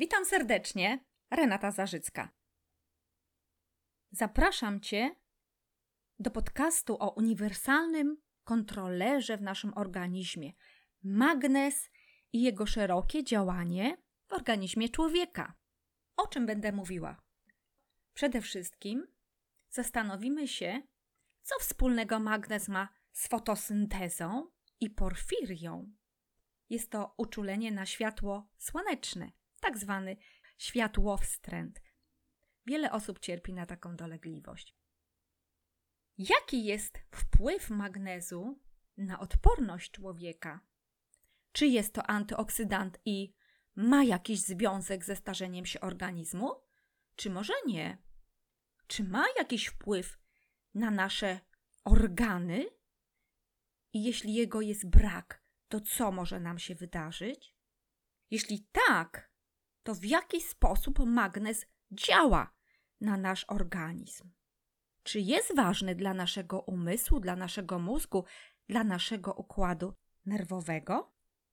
Witam serdecznie, Renata Zarzycka. Zapraszam Cię do podcastu o uniwersalnym kontrolerze w naszym organizmie magnes i jego szerokie działanie w organizmie człowieka. O czym będę mówiła? Przede wszystkim zastanowimy się, co wspólnego magnes ma z fotosyntezą i porfirią. Jest to uczulenie na światło słoneczne tak zwany światłowstręt. Wiele osób cierpi na taką dolegliwość. Jaki jest wpływ magnezu na odporność człowieka? Czy jest to antyoksydant i ma jakiś związek ze starzeniem się organizmu? Czy może nie? Czy ma jakiś wpływ na nasze organy? I jeśli jego jest brak, to co może nam się wydarzyć? Jeśli tak, to w jaki sposób magnez działa na nasz organizm. Czy jest ważny dla naszego umysłu, dla naszego mózgu, dla naszego układu nerwowego?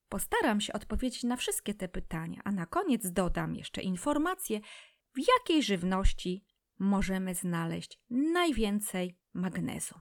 Postaram się odpowiedzieć na wszystkie te pytania, a na koniec dodam jeszcze informację, w jakiej żywności możemy znaleźć najwięcej magnezu.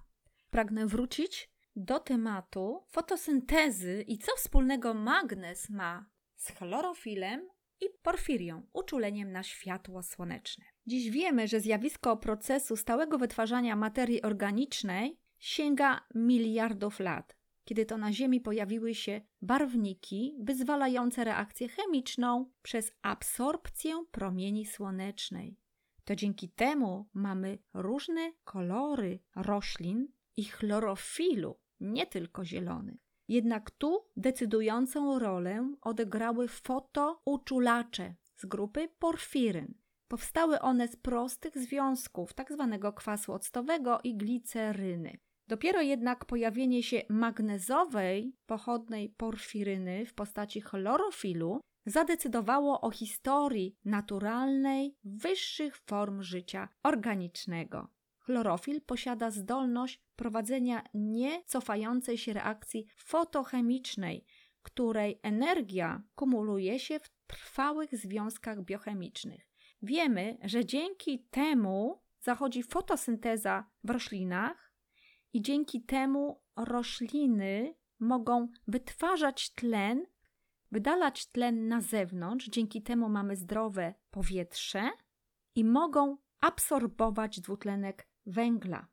Pragnę wrócić do tematu fotosyntezy i co wspólnego magnez ma z chlorofilem i porfirią, uczuleniem na światło słoneczne. Dziś wiemy, że zjawisko procesu stałego wytwarzania materii organicznej sięga miliardów lat, kiedy to na Ziemi pojawiły się barwniki wyzwalające reakcję chemiczną przez absorpcję promieni słonecznej. To dzięki temu mamy różne kolory roślin i chlorofilu, nie tylko zielony. Jednak tu decydującą rolę odegrały fotouczulacze z grupy porfiryn. Powstały one z prostych związków tzw. Tak kwasu octowego i gliceryny. Dopiero jednak pojawienie się magnezowej pochodnej porfiryny w postaci chlorofilu zadecydowało o historii naturalnej, wyższych form życia organicznego. Chlorofil posiada zdolność prowadzenia niecofającej się reakcji fotochemicznej, której energia kumuluje się w trwałych związkach biochemicznych. Wiemy, że dzięki temu zachodzi fotosynteza w roślinach i dzięki temu rośliny mogą wytwarzać tlen, wydalać tlen na zewnątrz, dzięki temu mamy zdrowe powietrze i mogą absorbować dwutlenek węgla.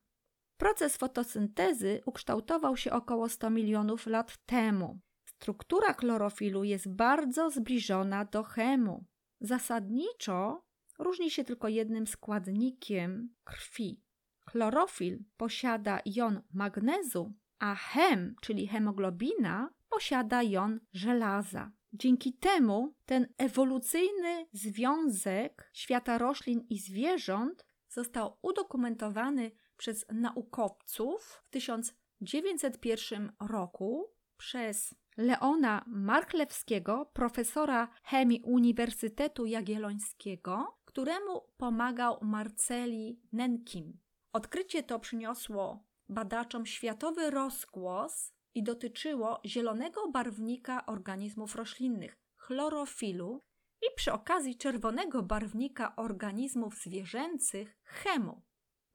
Proces fotosyntezy ukształtował się około 100 milionów lat temu. Struktura chlorofilu jest bardzo zbliżona do chemu. Zasadniczo różni się tylko jednym składnikiem krwi. Chlorofil posiada jon magnezu, a hem, czyli hemoglobina, posiada jon żelaza. Dzięki temu ten ewolucyjny związek świata roślin i zwierząt został udokumentowany przez naukowców w 1901 roku przez Leona Marchlewskiego, profesora chemii Uniwersytetu Jagiellońskiego, któremu pomagał Marceli Nenkim. Odkrycie to przyniosło badaczom światowy rozgłos i dotyczyło zielonego barwnika organizmów roślinnych chlorofilu i przy okazji czerwonego barwnika organizmów zwierzęcych chemu.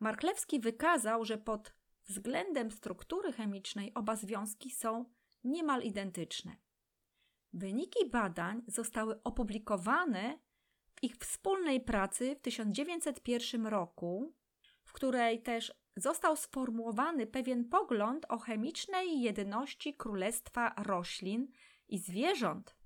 Marklewski wykazał, że pod względem struktury chemicznej oba związki są niemal identyczne. Wyniki badań zostały opublikowane w ich wspólnej pracy w 1901 roku, w której też został sformułowany pewien pogląd o chemicznej jedności królestwa roślin i zwierząt.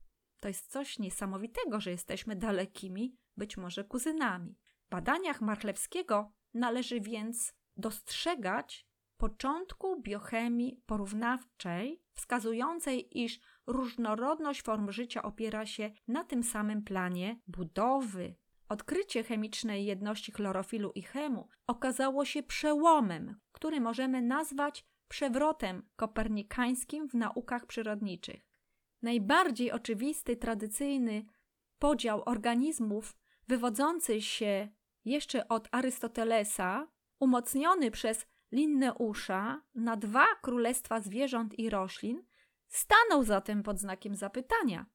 To jest coś niesamowitego, że jesteśmy dalekimi, być może kuzynami. W badaniach Marchlewskiego należy więc dostrzegać początku biochemii porównawczej, wskazującej, iż różnorodność form życia opiera się na tym samym planie budowy. Odkrycie chemicznej jedności chlorofilu i chemu okazało się przełomem, który możemy nazwać przewrotem kopernikańskim w naukach przyrodniczych. Najbardziej oczywisty, tradycyjny podział organizmów wywodzący się jeszcze od Arystotelesa, umocniony przez Linneusza na dwa królestwa zwierząt i roślin, stanął zatem pod znakiem zapytania.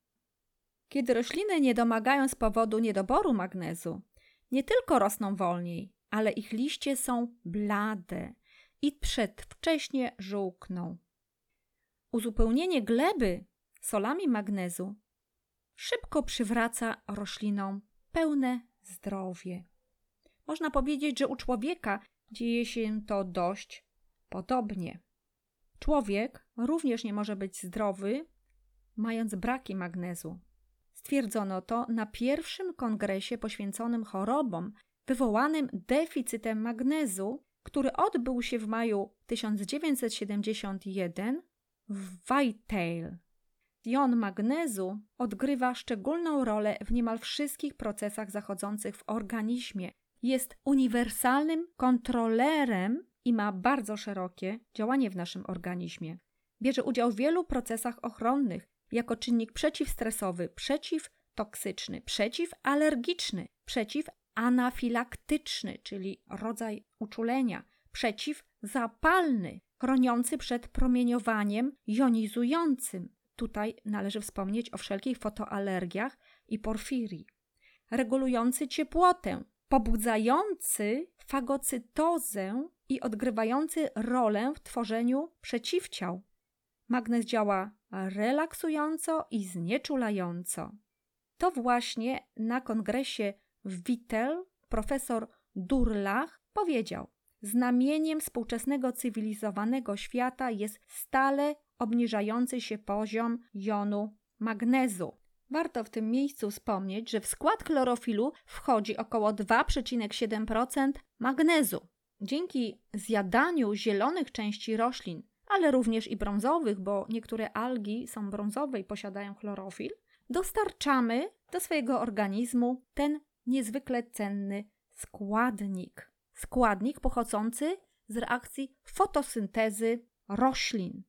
Kiedy rośliny nie domagają z powodu niedoboru magnezu, nie tylko rosną wolniej, ale ich liście są blade i przedwcześnie żółkną. Uzupełnienie gleby solami magnezu szybko przywraca roślinom pełne zdrowie. Można powiedzieć, że u człowieka dzieje się to dość podobnie. Człowiek również nie może być zdrowy, mając braki magnezu. Stwierdzono to na pierwszym kongresie poświęconym chorobom wywołanym deficytem magnezu, który odbył się w maju 1971 w Whitetail. Jon magnezu odgrywa szczególną rolę w niemal wszystkich procesach zachodzących w organizmie. Jest uniwersalnym kontrolerem i ma bardzo szerokie działanie w naszym organizmie. Bierze udział w wielu procesach ochronnych jako czynnik przeciwstresowy, przeciwtoksyczny, przeciwalergiczny, przeciwanafilaktyczny, czyli rodzaj uczulenia, przeciwzapalny, chroniący przed promieniowaniem jonizującym. Tutaj należy wspomnieć o wszelkich fotoalergiach i porfirii. Regulujący ciepłotę, pobudzający fagocytozę i odgrywający rolę w tworzeniu przeciwciał. Magnez działa relaksująco i znieczulająco. To właśnie na kongresie w Wittel profesor Durlach powiedział: Znamieniem współczesnego cywilizowanego świata jest stale obniżający się poziom jonu magnezu. Warto w tym miejscu wspomnieć, że w skład chlorofilu wchodzi około 2,7% magnezu. Dzięki zjadaniu zielonych części roślin, ale również i brązowych, bo niektóre algi są brązowe i posiadają chlorofil, dostarczamy do swojego organizmu ten niezwykle cenny składnik. Składnik pochodzący z reakcji fotosyntezy roślin.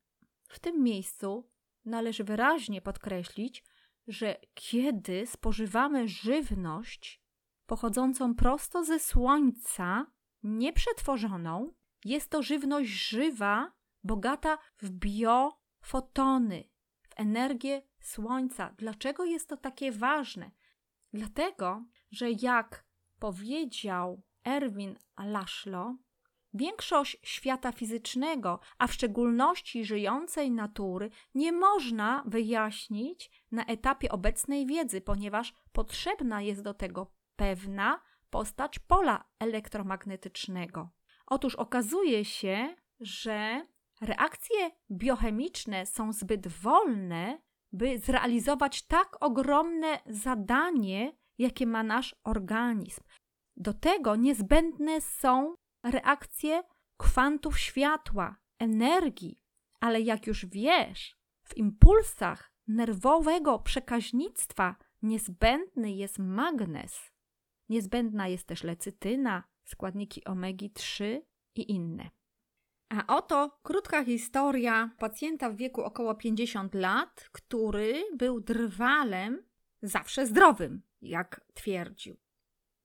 W tym miejscu należy wyraźnie podkreślić, że kiedy spożywamy żywność pochodzącą prosto ze słońca, nieprzetworzoną, jest to żywność żywa, bogata w biofotony, w energię słońca. Dlaczego jest to takie ważne? Dlatego, że jak powiedział Erwin Laszlo, większość świata fizycznego, a w szczególności żyjącej natury, nie można wyjaśnić na etapie obecnej wiedzy, ponieważ potrzebna jest do tego pewna postać pola elektromagnetycznego. Otóż okazuje się, że reakcje biochemiczne są zbyt wolne, by zrealizować tak ogromne zadanie, jakie ma nasz organizm. Do tego niezbędne są reakcje kwantów światła, energii, ale jak już wiesz, w impulsach nerwowego przekaźnictwa niezbędny jest magnez. Niezbędna jest też lecytyna, składniki omegi-3 i inne. A oto krótka historia pacjenta w wieku około 50 lat, który był drwalem zawsze zdrowym, jak twierdził.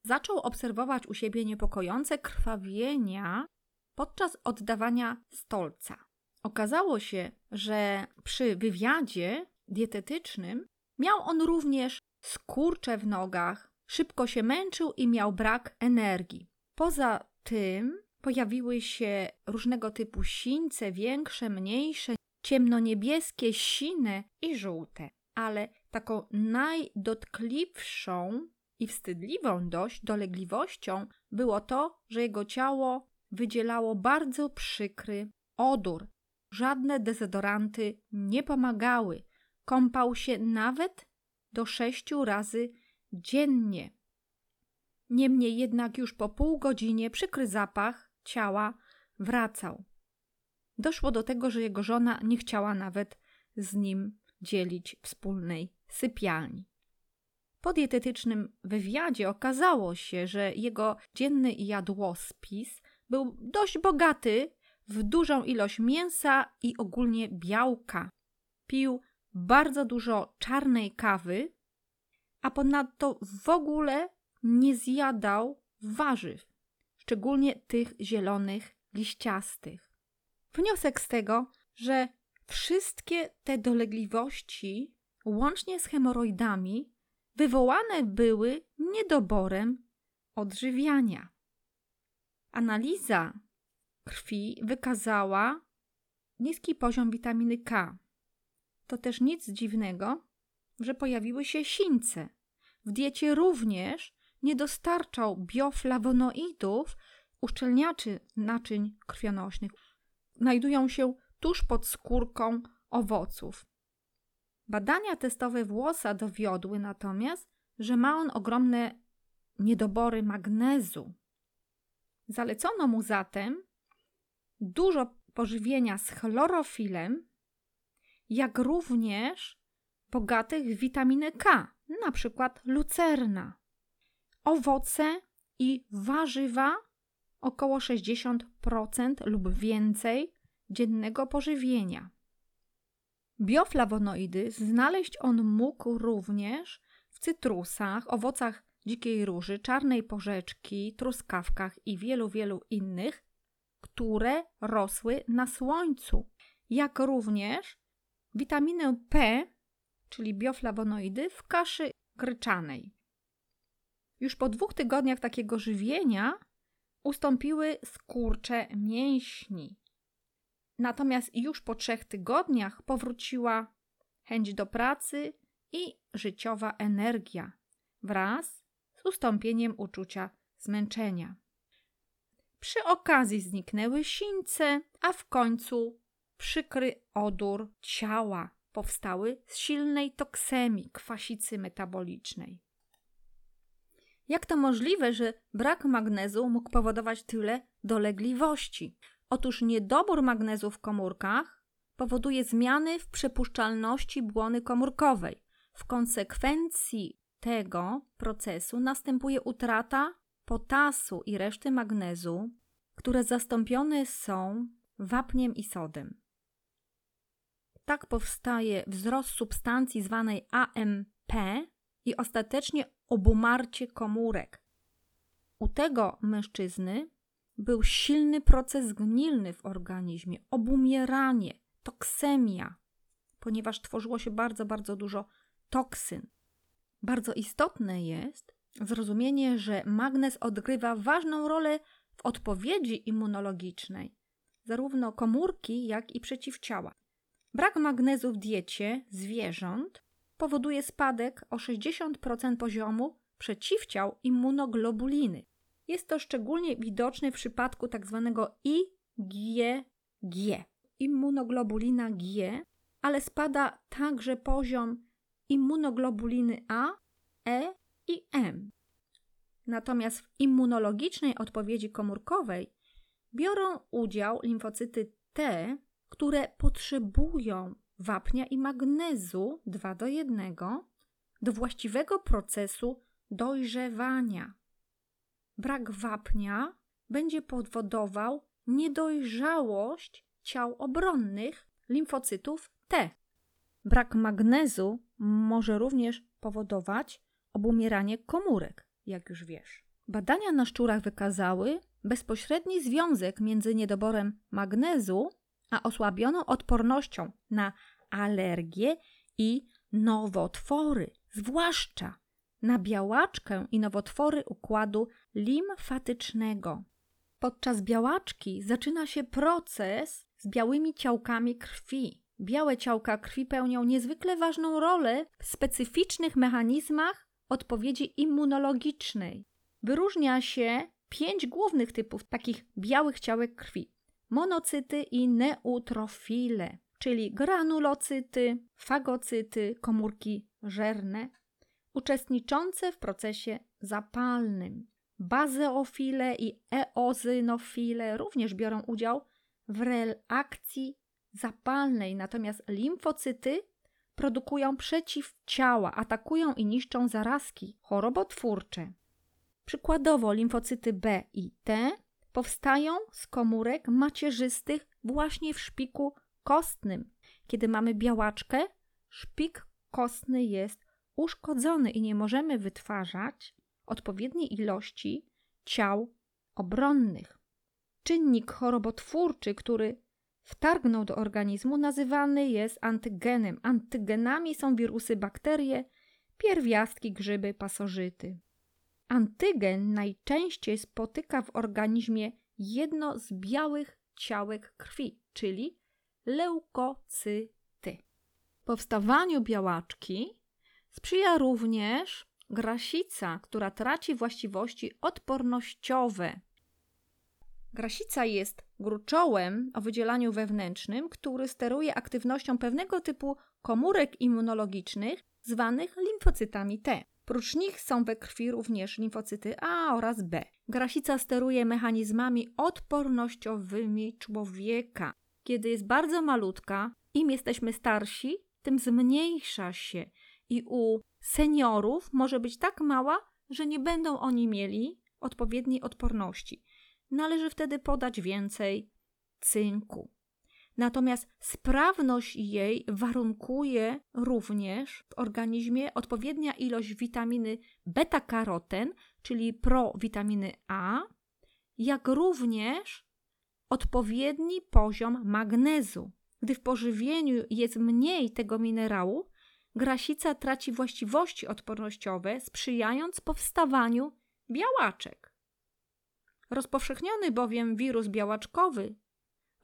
Zaczął obserwować u siebie niepokojące krwawienia podczas oddawania stolca. Okazało się, że przy wywiadzie dietetycznym miał on również skurcze w nogach, szybko się męczył i miał brak energii. Poza tym pojawiły się różnego typu sińce, większe, mniejsze, ciemnoniebieskie, sine i żółte. Ale taką najdotkliwszą i wstydliwą dość dolegliwością było to, że jego ciało wydzielało bardzo przykry odór. Żadne dezodoranty nie pomagały. Kąpał się nawet do sześciu razy dziennie. Niemniej jednak już po pół godzinie przykry zapach ciała wracał. Doszło do tego, że jego żona nie chciała nawet z nim dzielić wspólnej sypialni. Po dietetycznym wywiadzie okazało się, że jego dzienny jadłospis był dość bogaty w dużą ilość mięsa i ogólnie białka. Pił bardzo dużo czarnej kawy, a ponadto w ogóle nie zjadał warzyw, szczególnie tych zielonych, liściastych. Wniosek z tego, że wszystkie te dolegliwości łącznie z hemoroidami, wywołane były niedoborem odżywiania. Analiza krwi wykazała niski poziom witaminy K. To też nic dziwnego, że pojawiły się sińce. W diecie również nie dostarczał bioflawonoidów, uszczelniaczy naczyń krwionośnych. Znajdują się tuż pod skórką owoców. Badania testowe włosa dowiodły natomiast, że ma on ogromne niedobory magnezu. Zalecono mu zatem dużo pożywienia z chlorofilem, jak również bogatych w witaminę K, na przykład lucerna. Owoce i warzywa około 60% lub więcej dziennego pożywienia. Bioflawonoidy znaleźć on mógł również w cytrusach, owocach dzikiej róży, czarnej porzeczki, truskawkach i wielu, wielu innych, które rosły na słońcu, jak również witaminę P, czyli bioflawonoidy, w kaszy gryczanej. Już po dwóch tygodniach takiego żywienia ustąpiły skurcze mięśni. Natomiast już po trzech tygodniach powróciła chęć do pracy i życiowa energia wraz z ustąpieniem uczucia zmęczenia. Przy okazji zniknęły sińce, a w końcu przykry odór ciała powstały z silnej toksemii, kwasicy metabolicznej. Jak to możliwe, że brak magnezu mógł powodować tyle dolegliwości? Otóż niedobór magnezu w komórkach powoduje zmiany w przepuszczalności błony komórkowej. W konsekwencji tego procesu następuje utrata potasu i reszty magnezu, które zastąpione są wapniem i sodem. Tak powstaje wzrost substancji zwanej AMP i ostatecznie obumarcie komórek. U tego mężczyzny był silny proces gnilny w organizmie, obumieranie, toksemia, ponieważ tworzyło się bardzo, bardzo dużo toksyn. Bardzo istotne jest zrozumienie, że magnez odgrywa ważną rolę w odpowiedzi immunologicznej, zarówno komórki, jak i przeciwciała. Brak magnezu w diecie zwierząt powoduje spadek o 60% poziomu przeciwciał immunoglobuliny. Jest to szczególnie widoczne w przypadku tzw. Tak IgG, immunoglobulina G, ale spada także poziom immunoglobuliny A, E i M. Natomiast w immunologicznej odpowiedzi komórkowej biorą udział limfocyty T, które potrzebują wapnia i magnezu 2 do 1 do właściwego procesu dojrzewania. Brak wapnia będzie powodował niedojrzałość ciał obronnych limfocytów T. Brak magnezu może również powodować obumieranie komórek, jak już wiesz. Badania na szczurach wykazały bezpośredni związek między niedoborem magnezu a osłabioną odpornością na alergie i nowotwory, zwłaszcza na białaczkę i nowotwory układu limfatycznego. Podczas białaczki zaczyna się proces z białymi ciałkami krwi. Białe ciałka krwi pełnią niezwykle ważną rolę w specyficznych mechanizmach odpowiedzi immunologicznej. Wyróżnia się pięć głównych typów takich białych ciałek krwi: monocyty i neutrofile, czyli granulocyty, fagocyty, komórki żerne, uczestniczące w procesie zapalnym. Bazeofile i eozynofile również biorą udział w reakcji zapalnej, natomiast limfocyty produkują przeciwciała, atakują i niszczą zarazki chorobotwórcze. Przykładowo limfocyty B i T powstają z komórek macierzystych właśnie w szpiku kostnym. Kiedy mamy białaczkę, szpik kostny jest uszkodzony i nie możemy wytwarzać odpowiedniej ilości ciał obronnych. Czynnik chorobotwórczy, który wtargnął do organizmu, nazywany jest antygenem. Antygenami są wirusy, bakterie, pierwiastki, grzyby, pasożyty. Antygen najczęściej spotyka w organizmie jedno z białych ciałek krwi, czyli leukocyty. Powstawaniu białaczki sprzyja również grasica, która traci właściwości odpornościowe. Grasica jest gruczołem o wydzielaniu wewnętrznym, który steruje aktywnością pewnego typu komórek immunologicznych zwanych limfocytami T. Prócz nich są we krwi również limfocyty A oraz B. Grasica steruje mechanizmami odpornościowymi człowieka. Kiedy jest bardzo malutka, im jesteśmy starsi, tym zmniejsza się i u seniorów może być tak mała, że nie będą oni mieli odpowiedniej odporności. Należy wtedy podać więcej cynku. Natomiast sprawność jej warunkuje również w organizmie odpowiednia ilość witaminy beta-karoten, czyli prowitaminy A, jak również odpowiedni poziom magnezu. Gdy w pożywieniu jest mniej tego minerału, grasica traci właściwości odpornościowe, sprzyjając powstawaniu białaczek. Rozpowszechniony bowiem wirus białaczkowy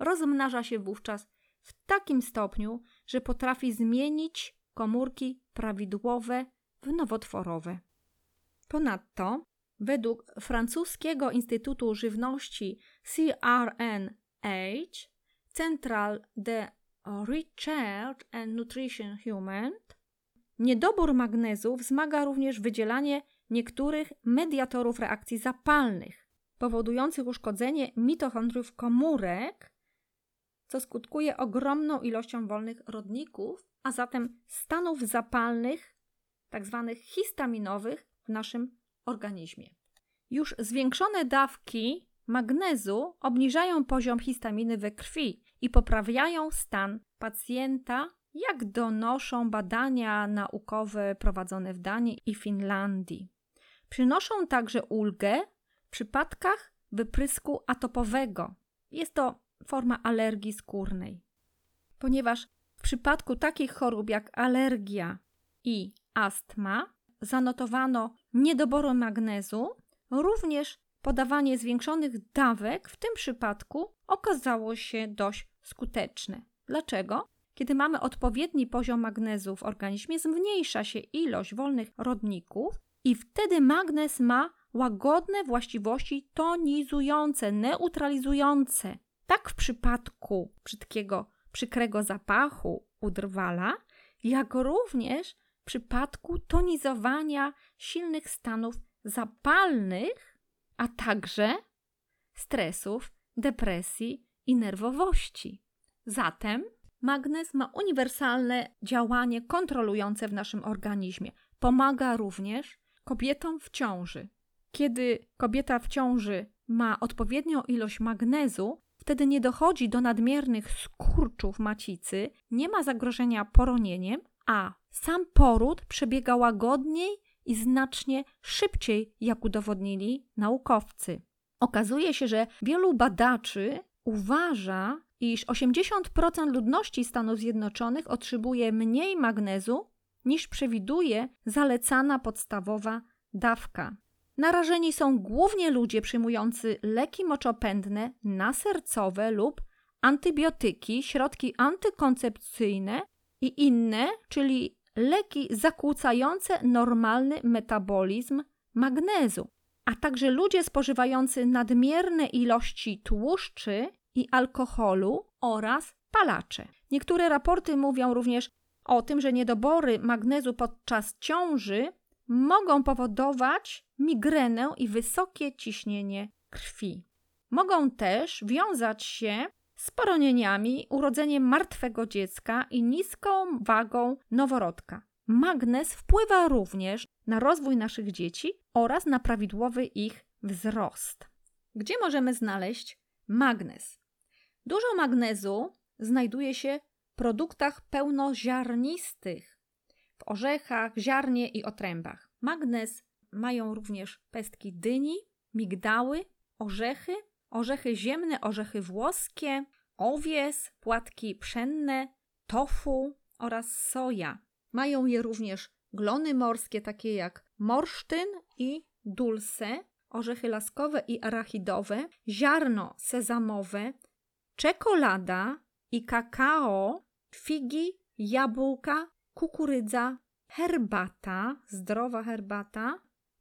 rozmnaża się wówczas w takim stopniu, że potrafi zmienić komórki prawidłowe w nowotworowe. Ponadto, według francuskiego Instytutu Żywności CRNH, Central de Research and Nutrition Human, niedobór magnezu wzmaga również wydzielanie niektórych mediatorów reakcji zapalnych, powodujących uszkodzenie mitochondriów komórek, co skutkuje ogromną ilością wolnych rodników, a zatem stanów zapalnych, tzw. Tak histaminowych w naszym organizmie. Już zwiększone dawki magnezu obniżają poziom histaminy we krwi i poprawiają stan pacjenta, jak donoszą badania naukowe prowadzone w Danii i Finlandii. Przynoszą także ulgę w przypadkach wyprysku atopowego. Jest to forma alergii skórnej. Ponieważ w przypadku takich chorób jak alergia i astma zanotowano niedoboru magnezu, również podawanie zwiększonych dawek w tym przypadku okazało się dość skuteczne. Dlaczego? Kiedy mamy odpowiedni poziom magnezu w organizmie, zmniejsza się ilość wolnych rodników i wtedy magnez ma łagodne właściwości tonizujące, neutralizujące. Tak w przypadku brzydkiego, przykrego zapachu u drwala, jak również w przypadku tonizowania silnych stanów zapalnych, a także stresów, depresji i nerwowości. Zatem magnez ma uniwersalne działanie kontrolujące w naszym organizmie. Pomaga również kobietom w ciąży. Kiedy kobieta w ciąży ma odpowiednią ilość magnezu, wtedy nie dochodzi do nadmiernych skurczów macicy, nie ma zagrożenia poronieniem, a sam poród przebiega łagodniej i znacznie szybciej, jak udowodnili naukowcy. Okazuje się, że wielu badaczy uważa, iż 80% ludności Stanów Zjednoczonych otrzymuje mniej magnezu niż przewiduje zalecana podstawowa dawka. Narażeni są głównie ludzie przyjmujący leki moczopędne, nasercowe lub antybiotyki, środki antykoncepcyjne i inne, czyli leki zakłócające normalny metabolizm magnezu, a także ludzie spożywający nadmierne ilości tłuszczy i alkoholu oraz palacze. Niektóre raporty mówią również o tym, że niedobory magnezu podczas ciąży mogą powodować migrenę i wysokie ciśnienie krwi. Mogą też wiązać się z poronieniami, urodzeniem martwego dziecka i niską wagą noworodka. Magnez wpływa również na rozwój naszych dzieci oraz na prawidłowy ich wzrost. Gdzie możemy znaleźć magnez? Dużo magnezu znajduje się w produktach pełnoziarnistych, w orzechach, ziarnie i otrębach. Magnez mają również pestki dyni, migdały, orzechy, orzechy ziemne, orzechy włoskie, owies, płatki pszenne, tofu oraz soja. Mają je również glony morskie, takie jak morsztyn i dulce, orzechy laskowe i arachidowe, ziarno sezamowe, czekolada i kakao, figi, jabłka, kukurydza, herbata, zdrowa herbata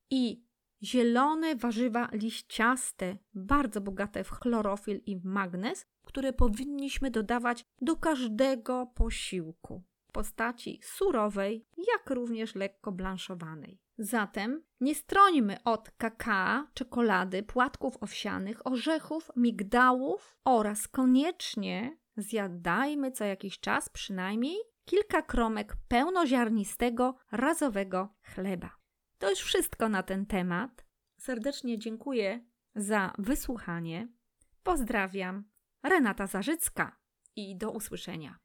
i zielone warzywa liściaste, bardzo bogate w chlorofil i w magnez, które powinniśmy dodawać do każdego posiłku w postaci surowej, jak również lekko blanszowanej. Zatem nie strońmy od kakao, czekolady, płatków owsianych, orzechów, migdałów oraz koniecznie zjadajmy co jakiś czas przynajmniej kilka kromek pełnoziarnistego, razowego chleba. To już wszystko na ten temat. Serdecznie dziękuję za wysłuchanie. Pozdrawiam. Renata Zarzycka i do usłyszenia.